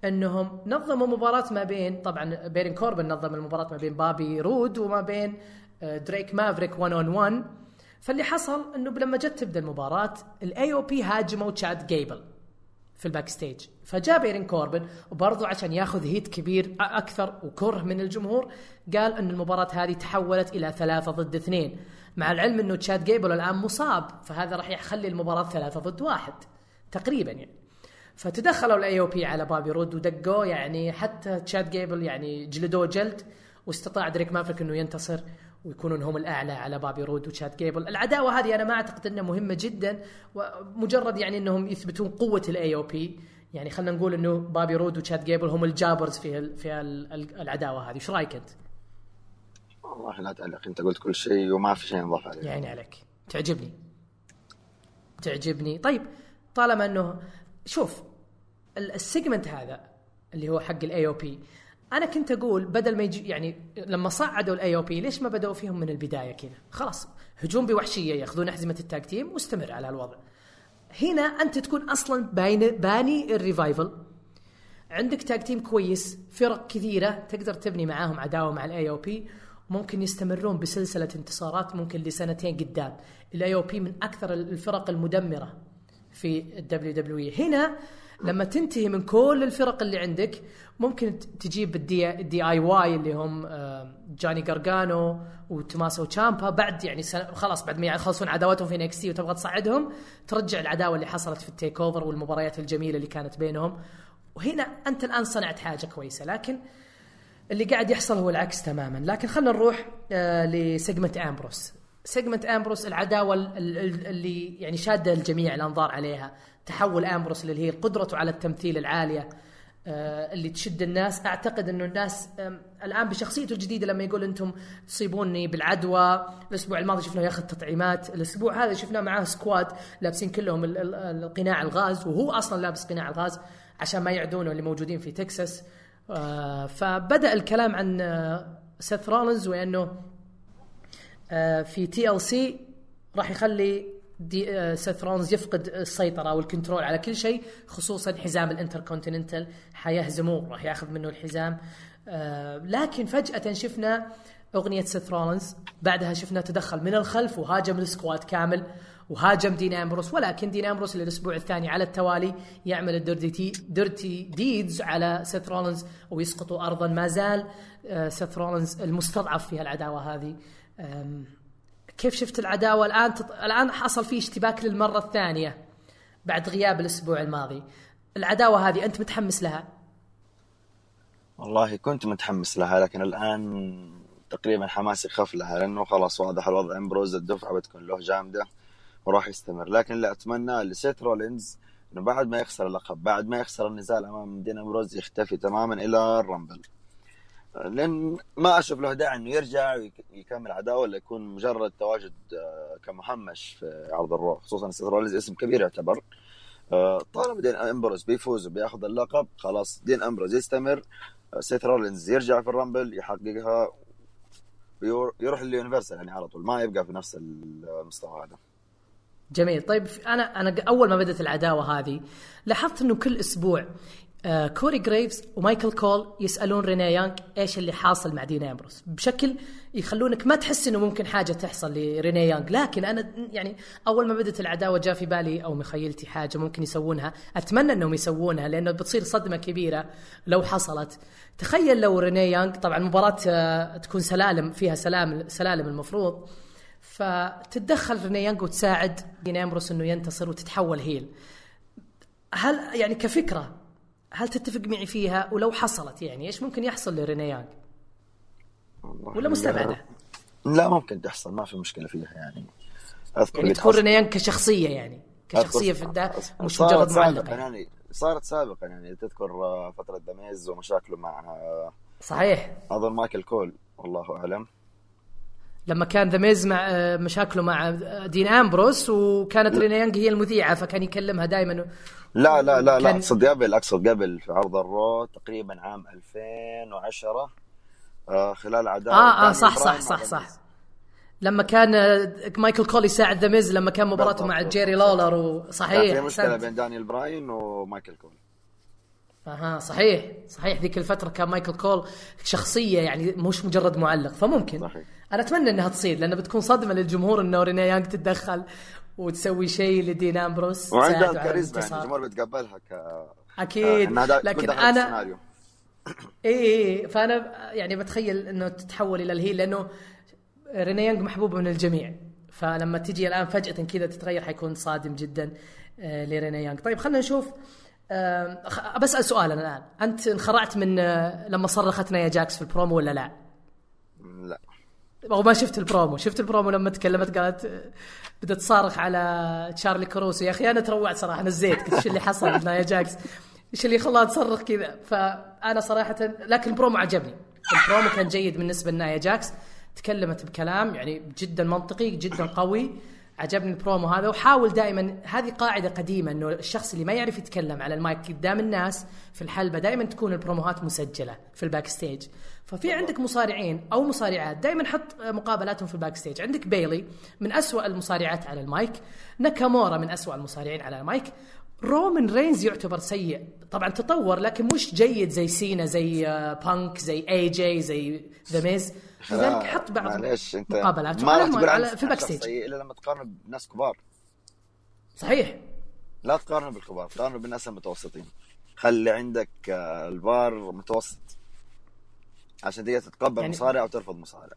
انهم نظموا مباراة ما بين طبعا بيرن كوربن نظم المباراة ما بين بابي رود وما بين آه، دريك مافريك 1 on 1 فاللي حصل إنه لما جت تبدأ المباراة ال AOP هاجموا تشاد جيبل في ال backstage فجاء بيرن كوربن وبرضه عشان ياخذ heat كبير أكثر وكره من الجمهور قال إن المباراة هذه تحولت إلى ثلاثة ضد اثنين. مع العلم إنه تشاد جيبل الآن مصاب فهذا راح يخلي المباراة ثلاثة ضد واحد تقريبا يعني. فتدخلوا ال AOP على بابي رود ودقوه يعني حتى تشاد جيبل يعني جلدوه جلد واستطاع دريك مافريك إنه ينتصر ويكونون هم الأعلى على بابي رود وتشاد جيبل، العداوة هذه أنا ما أعتقد إنها مهمة جدا ومجرد يعني إنهم يثبتون قوة ال AOP يعني خلينا نقول إنه بابي رود وتشاد جيبل هم ال jobbers في في العداوة هذه، إيش رأيك أنت؟ والله لا تعلق. أنت قلت كل شيء وما في شيء نضاف عليه. يعني عليك. تعجبني. تعجبني. طيب طالما إنه شوف ال segment هذا اللي هو حق ال AOP أنا كنت أقول بدل ما يجي يعني لما صعدوا ال AOP ليش ما بدأوا فيهم من البداية كذا؟ خلاص هجوم بوحشية ياخذون أحزمة ال tag team واستمر على هالوضع هنا أنت تكون أصلا باين باني ال Revival. عندك tag team كويس فرق كثيرة تقدر تبني معاهم عداوة مع ال AOP ممكن يستمرون بسلسلة انتصارات ممكن لسنتين قدام. ال AOP من أكثر الفرق المدمرة. في ال WW هنا لما تنتهي من كل الفرق اللي عندك ممكن تجيب ال D, ال DIY اللي هم جاني جارجانو وتوماسو تشامبا بعد يعني خلاص بعد ما يخلصون عداوتهم في NXT وتبغى تصعدهم ترجع العداوة اللي حصلت في ال TakeOver والمباريات الجميلة اللي كانت بينهم. وهنا أنت الآن صنعت حاجة كويسة لكن اللي قاعد يحصل هو العكس تماما. لكن خلينا نروح آه ل segment أمبروس. segment آمبروس العداوة اللي يعني شادة الجميع الأنظار عليها. تحول آمبروس اللي هي قدرته على التمثيل العالية آه اللي تشد الناس. أعتقد إنه الناس الآن بشخصيته الجديدة لما يقول أنتم تصيبوني بالعدوى. الأسبوع الماضي شفناه ياخذ تطعيمات. الأسبوع هذا شفناه معاه squad لابسين كلهم القناع الغاز وهو أصلا لابس قناع الغاز عشان ما يعدونه اللي موجودين في تكساس. آه فبدأ الكلام عن آه سيث رولنز وإنه في TLC راح يخلي دي آه سيث رولنز يفقد السيطرة وال control على كل شيء خصوصا حزام الانتركونتيننتال. حيهزموه راح ياخذ منه الحزام. آه لكن فجأة شفنا أغنية سيث رولنز بعدها شفنا تدخل من الخلف وهاجم ال squad كامل وهاجم دين أمبروس. ولكن دين أمبروس للاسبوع الثاني على التوالي يعمل ال Dirty Dirty Deeds على سيث رولنز ويسقطوا ارضا. ما زال سيث رولنز المستضعف في العداوه هذه. كيف شفت العداوة؟ الآن تط... الآن حصل فيه اشتباك للمرة الثانية بعد غياب الأسبوع الماضي. العداوة هذه أنت متحمس لها؟ والله كنت متحمس لها لكن الآن تقريبا حماسي خف لها لأنه خلاص واضح الوضع. أمبروز الدفعة بتكون له جامدة وراح يستمر. لكن اللي اتمناه لسيت رولينز إنه بعد ما يخسر اللقب بعد ما يخسر النزال أمام دين أمبروز يختفي تماما إلى ال Rumble. لأن ما أشوف له داعي إنه يرجع ويكمل عداوة ولا يكون مجرد تواجد كمهمش في عرض ال Raw خصوصا رولينز اسم كبير يعتبر. طالما دين امبروز بيفوز وبياخذ اللقب خلاص دين امبروز يستمر. سيت رولينز يرجع في ال Rumble يحققها يروح لل Universal يعني على طول ما يبقى في نفس المستوى هذا. جميل. طيب أنا أنا أول ما بدأت العداوة هذه لاحظت إنه كل أسبوع آه كوري جريفز ومايكل كول يسألون رينا يانج إيش اللي حاصل مع دين أمبروس. بشكل يخلونك ما تحس إنه ممكن حاجة تحصل لرينا يانج لكن أنا يعني أول ما بدأت العداوة جاء في بالي أو مخيلتي حاجة ممكن يسوونها. أتمنى إنهم يسوونها لأنه بتصير صدمة كبيرة لو حصلت. تخيل لو ريني يانج طبعا مباراة آه تكون سلالم فيها سلام سلالم المفروض. فتتدخل ريني يانج وتساعد دين أمبروس إنه ينتصر وتتحول heel. هل يعني كفكرة هل تتفق معي فيها؟ ولو حصلت يعني إيش ممكن يحصل لريني يانج ولا مستبعدة؟ لا ممكن تحصل ما في مشكلة فيها يعني. أذكر يعني تكون ريني يانج كشخصية يعني كشخصية في الدا مش مجرد معلقه يعني. صارت سابقا يعني تذكر فترة دميز ومشاكله مع صحيح. أظن مايكل كول والله أعلم. لما كان ذا ميز مع مشاكله مع دين آمبروس وكانت رينا يانج هي المذيعة فكان يكلمها دائما لا لا لا لا أقصد قبل أقصد قبل في عرض ال Raw تقريبا عام 2010 آه خلال عداوه آه آه صح صح صح صح. لما كان مايكل كول يساعد ذا ميز لما كان مباراته مع جيري لولر وصحيح كان في مشكلة بين دانيال براين ومايكل كول أها صحيح صحيح. ذيك الفترة كان مايكل كول شخصية يعني مش مجرد معلق فممكن. صحيح. أنا أتمنى إنها تصير لأنه بتكون صدمة للجمهور إنه رينا يانج تتدخل وتسوي شيء لدين أمبروس. وعندها كاريزما يعني الجمهور بيتقبلها ك أكيد. آه لكن أنا اي اي فأنا يعني بتخيل إنه تتحول إلى الهيل لأنه رينا يانج محبوبه من الجميع. فلما تجي الآن فجأة كذا تتغير حيكون صادم جدا لرينا يانج طيب خلينا نشوف بسأل سؤال أنا الآن. أنت انخرعت من لما صرخت نايا جاكس في البرومو ولا لا؟ لا. أو ما شفت البرومو. شفت البرومو لما تكلمت قالت بدأت تصارخ على تشارلي كروسو. يا أخي أنا تروعت صراحة نزيت قلت إيش اللي حصل؟ نايا جاكس إيش اللي خلاها تصرخ كذا؟ فأنا صراحة لكن البرومو عجبني. البرومو كان جيد بالنسبة لنايا جاكس. تكلمت بكلام يعني جدا منطقي جدا قوي. عجبني البرومو هذا وحاول دائما هذه قاعدة قديمة إنه الشخص اللي ما يعرف يتكلم على المايك قدام الناس في الحلبة دائما تكون البروموهات مسجلة في ال backstage ففي عندك مصارعين أو مصارعات دائما حط مقابلاتهم في ال backstage عندك بيلي من أسوأ المصارعات على المايك ناكامورا من أسوأ المصارعين على المايك. رومان رينز يعتبر سيء طبعا تطور لكن مش جيد زي سينا زي بانك زي اي جي زي ذا ميز لذلك حط بعض معليش أنت مقابلات ما راح تقول على- في شخص stage. إلا لما تقارنه بناس كبار صحيح لا تقارنه بالكبار قارنه بالناس المتوسطين خلي عندك آه، البار متوسط عشان تقدر تتقبل يعني- مصارع أو ترفض مصارع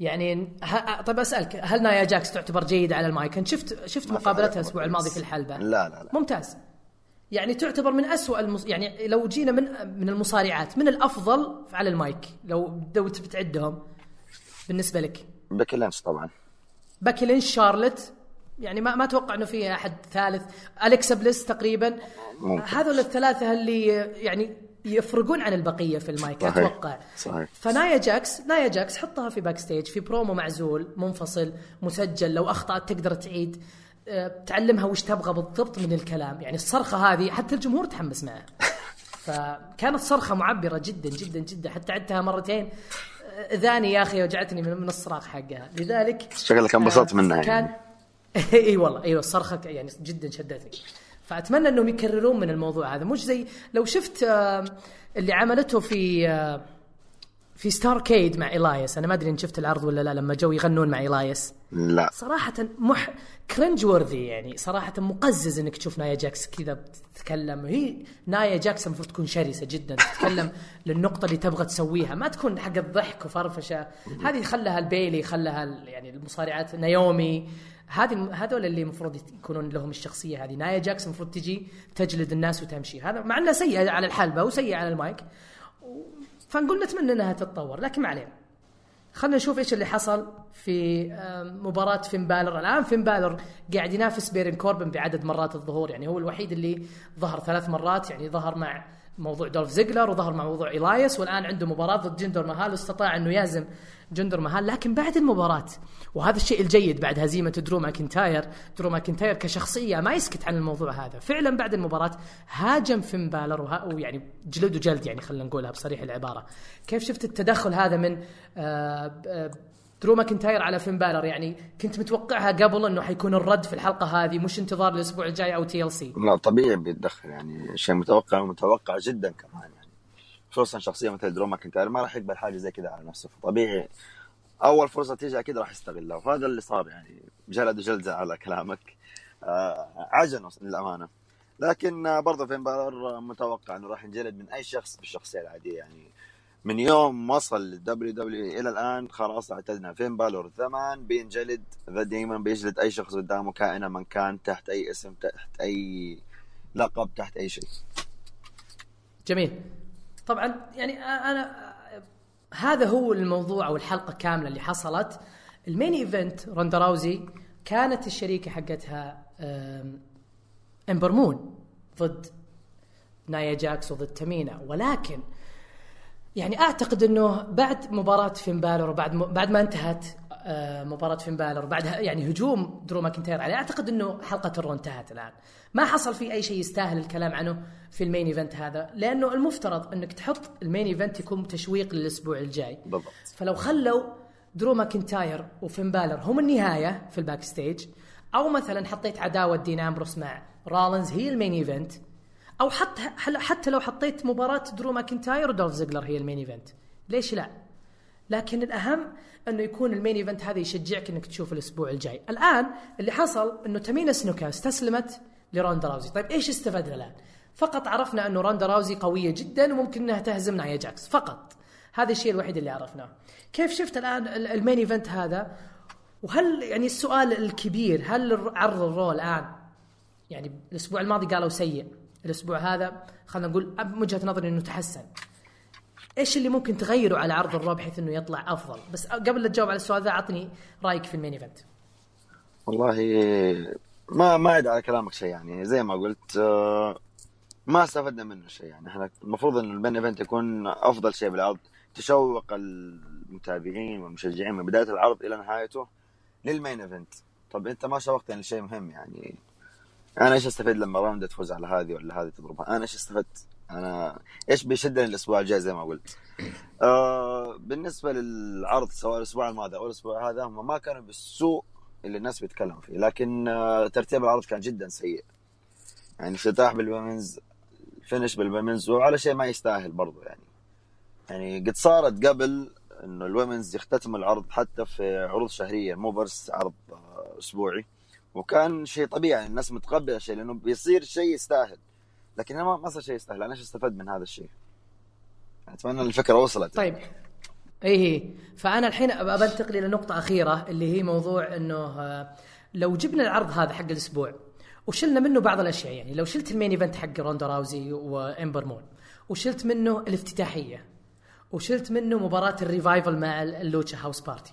يعني ه... طيب أسألك هل نايا جاكس تعتبر جيدة على المايك؟ شفت شفت مقابلتها الأسبوع الماضي. في الحلبة؟ لا لا لا ممتاز يعني تعتبر من أسوأ المص... يعني لو جينا من من المصارعات من الأفضل على المايك لو لو تبي تعدهم بالنسبة لك لينش طبعا باكي لينش شارلت يعني ما ما أتوقع إنه في أحد ثالث أليكسا بليس تقريبا. هذول الثلاثة اللي يعني يفرقون عن البقية في المايك صحيح. أتوقع صحيح. فنايا جاكس نايا جاكس حطها في backstage في برومو معزول منفصل مسجل لو أخطأت تقدر تعيد تعلمها وش تبغى بالضبط من الكلام. يعني الصرخة هذه حتى الجمهور تحمس معها فكانت صرخة معبرة جدا جدا جدا. حتى عدتها مرتين. اذاني يا أخي وجعتني من من الصراخ حقها. لذلك شكلك انبسطت آه، منها كان يعني. إي والله أيوه الصرخة يعني جدا شدتني. فأتمنى أنهم يكررون من الموضوع هذا. مش زي لو شفت آه، اللي عملته في آه، في Starrcade مع الايس أنا ما أدري إن شفت العرض ولا لا لما جو يغنون مع الايس لا. صراحة مح cringe worthy يعني. صراحة مقزز إنك تشوف نايا جاكس كذا بتتكلم. هي نايا جاكس المفروض تكون شرسة جدا. تتكلم للنقطة اللي تبغى تسويها. ما تكون حق الضحك وفرفشة. هذه خلها لبيلي خلها يعني المصارعات. نايومي. هذه هذول اللي المفروض يكونون لهم الشخصية هذه. نايا جاكس المفروض تجي تجلد الناس وتمشي. هذا مع انها سيئة على الحلبة وسيئة على المايك. فنقول نتمنى إنها تتطور لكن ما علينا. خلينا نشوف إيش اللي حصل في مباراة فين بالر. الآن فين بالر قاعد ينافس بارون كوربن بعدد مرات الظهور يعني هو الوحيد اللي ظهر ثلاث مرات يعني ظهر مع موضوع دولف زيجلر وظهر مع موضوع إلايس والآن عنده مباراة ضد جندر مهال واستطاع إنه يهزم جندر مهال لكن بعد المباراة وهذا الشيء الجيد بعد هزيمة درو ماكنتاير درو ماكنتاير كشخصية ما يسكت عن الموضوع هذا. فعلا بعد المباراة هاجم فين بالر ويعني جلد وجلد يعني خلينا نقولها بصريح العبارة. كيف شفت التدخل هذا من آه، آه، درو ماكنتاير على فين بالر؟ يعني كنت متوقعها قبل إنه حيكون الرد في الحلقة هذه مش انتظار الأسبوع الجاي أو TLC؟ لا طبيعي بيتدخل يعني شيء متوقع ومتوقع جدا كمان. خصوصا شخصية مثل درو ماكنتاير ما راح يقبل حاجة زي كذا على نفسه. فطبيعي أول فرصة تيجي أكيد راح يستغلها وهذا اللي صار يعني جلد وجلده على كلامك. آه عجنه للأمانة. لكن برضه فين بالر متوقع إنه راح ينجلد من أي شخص بالشخصية العادية. يعني من يوم وصل لل WW إلى الآن خلاص اعتدنا. فين بالور زمان بينجلد ذا دايما بيجلد أي شخص قدامه كائنا من كان تحت أي اسم تحت أي لقب تحت أي شيء. جميل. طبعا يعني أنا هذا هو الموضوع أو الحلقة كاملة اللي حصلت. ال main event روندا راوزي كانت الشريكة حقتها إمبر مون ضد نايا جاكس وضد تامينا. ولكن يعني أعتقد إنه بعد مباراة فين بالور وبعد بعد ما انتهت آه، مباراة فين بالور بعد يعني هجوم درو ماكنتاير عليه. أعتقد إنه حلقة الرو انتهت الآن. ما حصل في أي شيء يستاهل الكلام عنه في ال main event هذا لأنه المفترض إنك تحط ال main event يكون تشويق للأسبوع الجاي. بالضبط. فلو خلوا درو ماكنتاير وفين بالر هم النهاية في ال backstage أو مثلا حطيت عداوة دين أمبروس مع رولنز هي ال main event أو حتى حتى لو حطيت مباراة درو ماكنتاير ودولف زيجلر هي ال main event. ليش لا؟ لكن الأهم أنه يكون ال main event هذا يشجعك إنك تشوف الأسبوع الجاي. الآن اللي حصل أنه تامينا سنوكا استسلمت لروندا راوزي. طيب إيش استفدنا الآن؟ فقط عرفنا أنه روندا راوزي قوية جدا وممكن إنها تهزم نايا جاكس. فقط. هذا الشيء الوحيد اللي عرفناه. كيف شفت الآن ال- ال main event هذا؟ وهل يعني السؤال الكبير هل عرض الرو الآن؟ يعني الأسبوع الماضي قالوا سيء. الأسبوع هذا خلينا نقول من وجهة نظري إنه تحسن. إيش اللي ممكن تغيره على عرض الرو بحيث إنه يطلع أفضل؟ بس قبل لا تجاوب على السؤال ذا أعطني رأيك في المين إيفنت. والله ما ما عاد على كلامك شيء يعني. زي ما قلت آه، ما استفدنا منه شيء يعني. إحنا المفروض إن ال main event يكون أفضل شيء بالعرض. تشوق المتابعين والمشجعين من بداية العرض إلى نهايته لل main event. طب أنت ما شوقتني لشيء مهم يعني. أنا إيش استفيد لما روندا تفوز على هذه ولا هذه تضربها؟ أنا إيش استفدت؟ أنا إيش بيشدني الأسبوع الجاي زي ما قلت. آه بالنسبة للعرض سواء الأسبوع الماضي أو الأسبوع هذا هم ما كانوا بالسوء اللي الناس بيتكلموا فيه لكن آه ترتيب العرض كان جدا سيء. يعني افتتاح بالومنز فينش بالومنز وعلى شيء ما يستاهل برضو يعني. يعني قد صارت قبل إنه الومنز يختتم العرض حتى في عروض شهرية مو بس عرض آه، أسبوعي. وكان شيء طبيعي الناس متقبلة الشيء لأنه بيصير شيء يستاهل. لكن ما ما صار شيء يستاهل. أنا إيش استفدت من هذا الشيء؟ أتمنى الفكرة وصلت. طيب. إيه فأنا الحين بنتقل إلى نقطة أخيرة اللي هي موضوع إنه آه، لو جبنا العرض هذا حق الأسبوع وشلنا منه بعض الأشياء يعني لو شلت ال main event حق روندا راوزي وإمبر مون وشلت منه الافتتاحية وشلت منه مباراة الريفايفل مع اللوتشا هاوس بارتي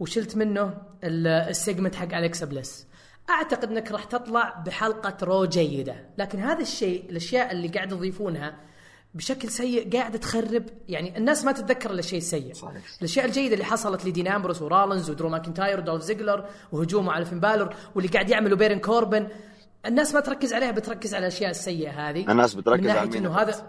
وشلت منه ال segment حق أليكسا بليس أعتقد إنك راح تطلع بحلقة رو جيدة. لكن هذا الشيء الأشياء اللي قاعد يضيفونها بشكل سيء قاعدة تخرب. يعني الناس ما تتذكر إلا الشيء السيء صحيح. الأشياء الجيدة اللي حصلت لدين امبروس ورولنز ودرو ماكنتاير ودولف زيجلر وهجومه على فين بالور واللي قاعد يعمله بارون كوربن الناس ما تركز عليها بتركز على الأشياء السيئة هذه. الناس بتركز على إنه هذا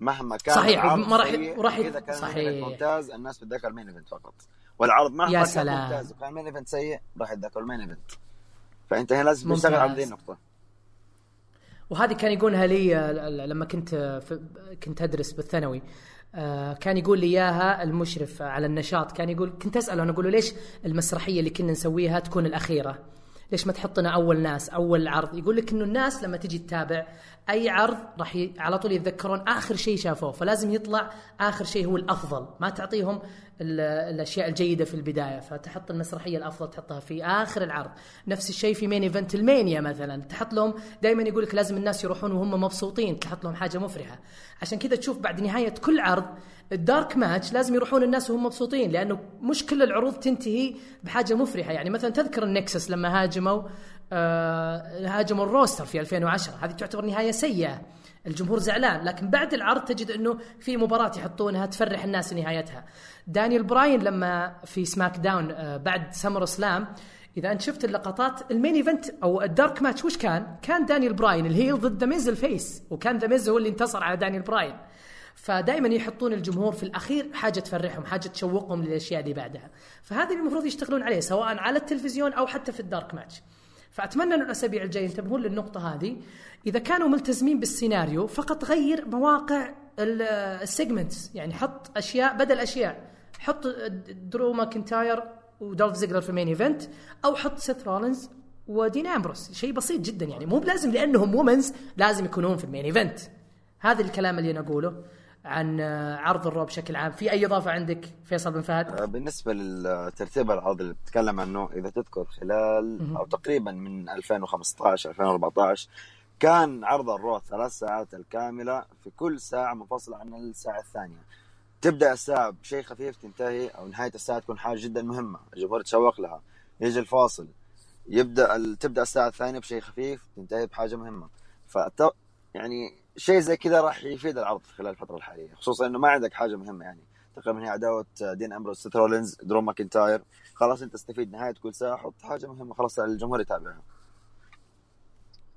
مهما كان صحيح ما راح راح إذا كان صحيح. ممتاز الناس بتذكر ال main event فقط. والعرض مهما يا سلام. كان ممتاز وكان ال main event سيء راح يتذكر ال main event فأنت هنا لازم تشتغل على هذه النقطة. وهذه كان يقولها لي لما كنت كنت أدرس بالثانوي آه، كان يقول لي إياها المشرف على النشاط. كان يقول كنت أسأله أنا أقول له ليش المسرحية اللي كنا نسويها تكون الأخيرة؟ ليش ما تحطنا أول ناس أول عرض؟ يقول لك إنه الناس لما تجي تتابع أي عرض راح ي... على طول يتذكرون آخر شيء شافوه فلازم يطلع آخر شيء هو الأفضل. ما تعطيهم ال... الأشياء الجيدة في البداية فتحط المسرحية الأفضل تحطها في آخر العرض. نفس الشيء في main event المانيا مثلا تحط لهم دائما يقول لك لازم الناس يروحون وهم مبسوطين تحط لهم حاجة مفرحة. عشان كذا تشوف بعد نهاية كل عرض ال dark match لازم يروحون الناس وهم مبسوطين لأنه مش كل العروض تنتهي بحاجة مفرحة. يعني مثلا تذكر النكسس لما هاجموا هاجموا ال roster في 2010 هذه تعتبر نهاية سيئة. الجمهور زعلان لكن بعد العرض تجد إنه في مباراة يحطونها تفرح الناس نهايتها. دانيال براين لما في سماك داون آه بعد سمر سلام إذا أنت شفت اللقطات ال main event أو ال dark match وش كان؟ كان دانيال براين ال heel ضد ذا ميز ال face وكان ذا ميز هو اللي انتصر على دانيال براين. فدائما يحطون الجمهور في الأخير حاجة تفرحهم حاجة تشوقهم للأشياء اللي بعدها. فهذا اللي المفروض يشتغلون عليه سواء على التلفزيون أو حتى في ال dark match. فأتمنى أن الاسابيع الجايه ينتبهون للنقطة هذه. إذا كانوا ملتزمين بالسيناريو فقط غير مواقع ال segments يعني حط أشياء بدل أشياء. حط درو ماكنتاير ودولف زيجلر في ال main event أو حط سيث رولينز ودين أمبروس. شيء بسيط جدا يعني. مو بلازم لأنهم women's لازم يكونون في ال main event هذا الكلام اللي نقوله عن عرض الرو بشكل عام. في أي إضافة عندك فيصل بن فهد؟ آه، بالنسبة لترتيب العرض اللي بتتكلم عنه إذا تذكر خلال أو تقريبا من 2015 2014 كان عرض الرو ثلاث ساعات الكاملة في كل ساعة منفصلة عن الساعة الثانية. تبدأ الساعة بشيء خفيف تنتهي أو نهاية الساعة تكون حاجة جدا مهمة الجمهور يتشوق لها يجي الفاصل. يبدأ ال... تبدأ الساعة الثانية بشيء خفيف تنتهي بحاجة مهمة. ف يعني شيء زي كذا راح يفيد العرض خلال الفترة الحالية خصوصا إنه ما عندك حاجة مهمة يعني. تقريبا هي عداوة دين أمبروس سيث رولينز رولينز درو ماكنتاير. خلاص أنت تستفيد نهاية كل ساعة حط حاجة مهمة خلاص الجمهور يتابعها.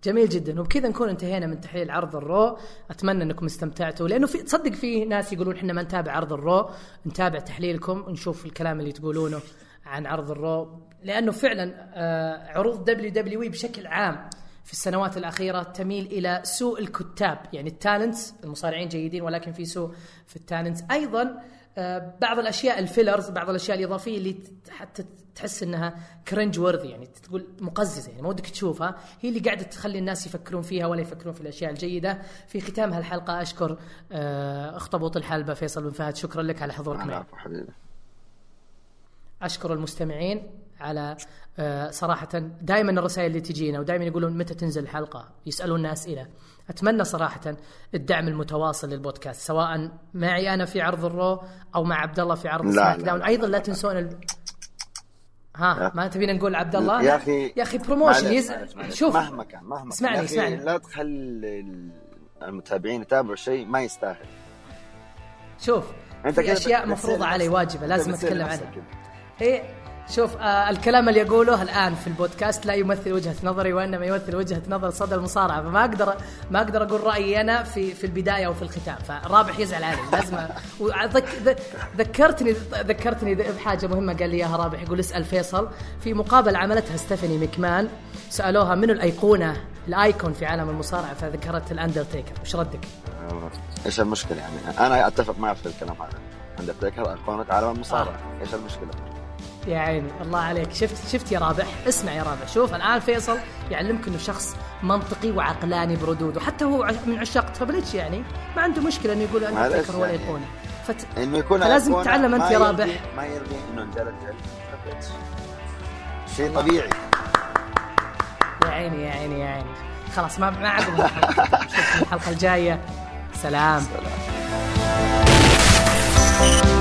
جميل جدا. وبكذا نكون انتهينا من تحليل عرض الرو. أتمنى أنكم استمتعتوا لأنه في تصدق في ناس يقولون إحنا ما نتابع عرض الرو. نتابع تحليلكم ونشوف الكلام اللي تقولونه عن عرض الرو. لأنه فعلا آه، عروض WWE بشكل عام في السنوات الأخيرة تميل إلى سوء الكتابة يعني ال talents المصارعين جيدين ولكن في سوء في ال talents. أيضا آه، بعض الأشياء ال fillers بعض الأشياء الإضافية اللي حتى تحس إنها cringe worthy يعني تقول مقززة يعني ما ودك تشوفها هي اللي قاعدة تخلي الناس يفكرون فيها ولا يفكرون في الأشياء الجيدة. في ختام هالحلقة أشكر آه، أخطبوط الحلبة فيصل بن فهد شكرا لك على حضورك معي. أشكر المستمعين على صراحة دائما الرسائل اللي تجينا ودائما يقولون متى تنزل الحلقة يسألوننا أسئلة أتمنى صراحة الدعم المتواصل للبودكاست سواء معي أنا في عرض ال Raw أو مع عبد الله في عرض SmackDown لا. أيضا لا تنسون ال... ها ما تبينا نقول عبد الله يا أخي يا أخي promotion يز... شوف مهما كان مهما. اسمعني، اسمعني. لا تخلي المتابعين يتابعوا شيء ما يستاهل شوف أنت في أشياء مفروضة علي. واجبة لازم أتكلم عنها. إيه شوف آه الكلام اللي يقوله الآن في البودكاست لا يمثل وجهة نظري وإنما يمثل وجهة نظر صدى المصارعة فما أقدر ما أقدر أقول رأيي أنا في في البداية أو في الختام فرابح يزعل علي لازم ذكرتني ذكرتني بحاجة مهمة قال لي اياها رابح يقول اسأل فيصل. في مقابله عملتها ستيفاني مكمان سألوها منو الأيقونة الأيكون في عالم المصارعة فذكرت الأندرتيكر. وش ردك؟ إيش المشكلة يعني؟ أنا أتفق معك في الكلام هذا. اندرتيكر أيقونة عالم المصارعة. إيش المشكلة؟ يا عيني الله عليك. شفت شفت يا رابح؟ اسمع يا رابح. شوف الآن فيصل يعلمك إنه شخص منطقي وعقلاني بردوده. حتى هو من عشاق Triple H يعني. ما عنده مشكلة إنه يقول معلش اندرتيكر هو يعني. الايقونه فت... إنه يكون فلازم تتعلم ما يا رابح. ما يرضي إنه جلد شيء طبيعي. يا عيني يا عيني يا عيني. خلاص ما ما عقب الحلقة الجاية. سلام. سلام.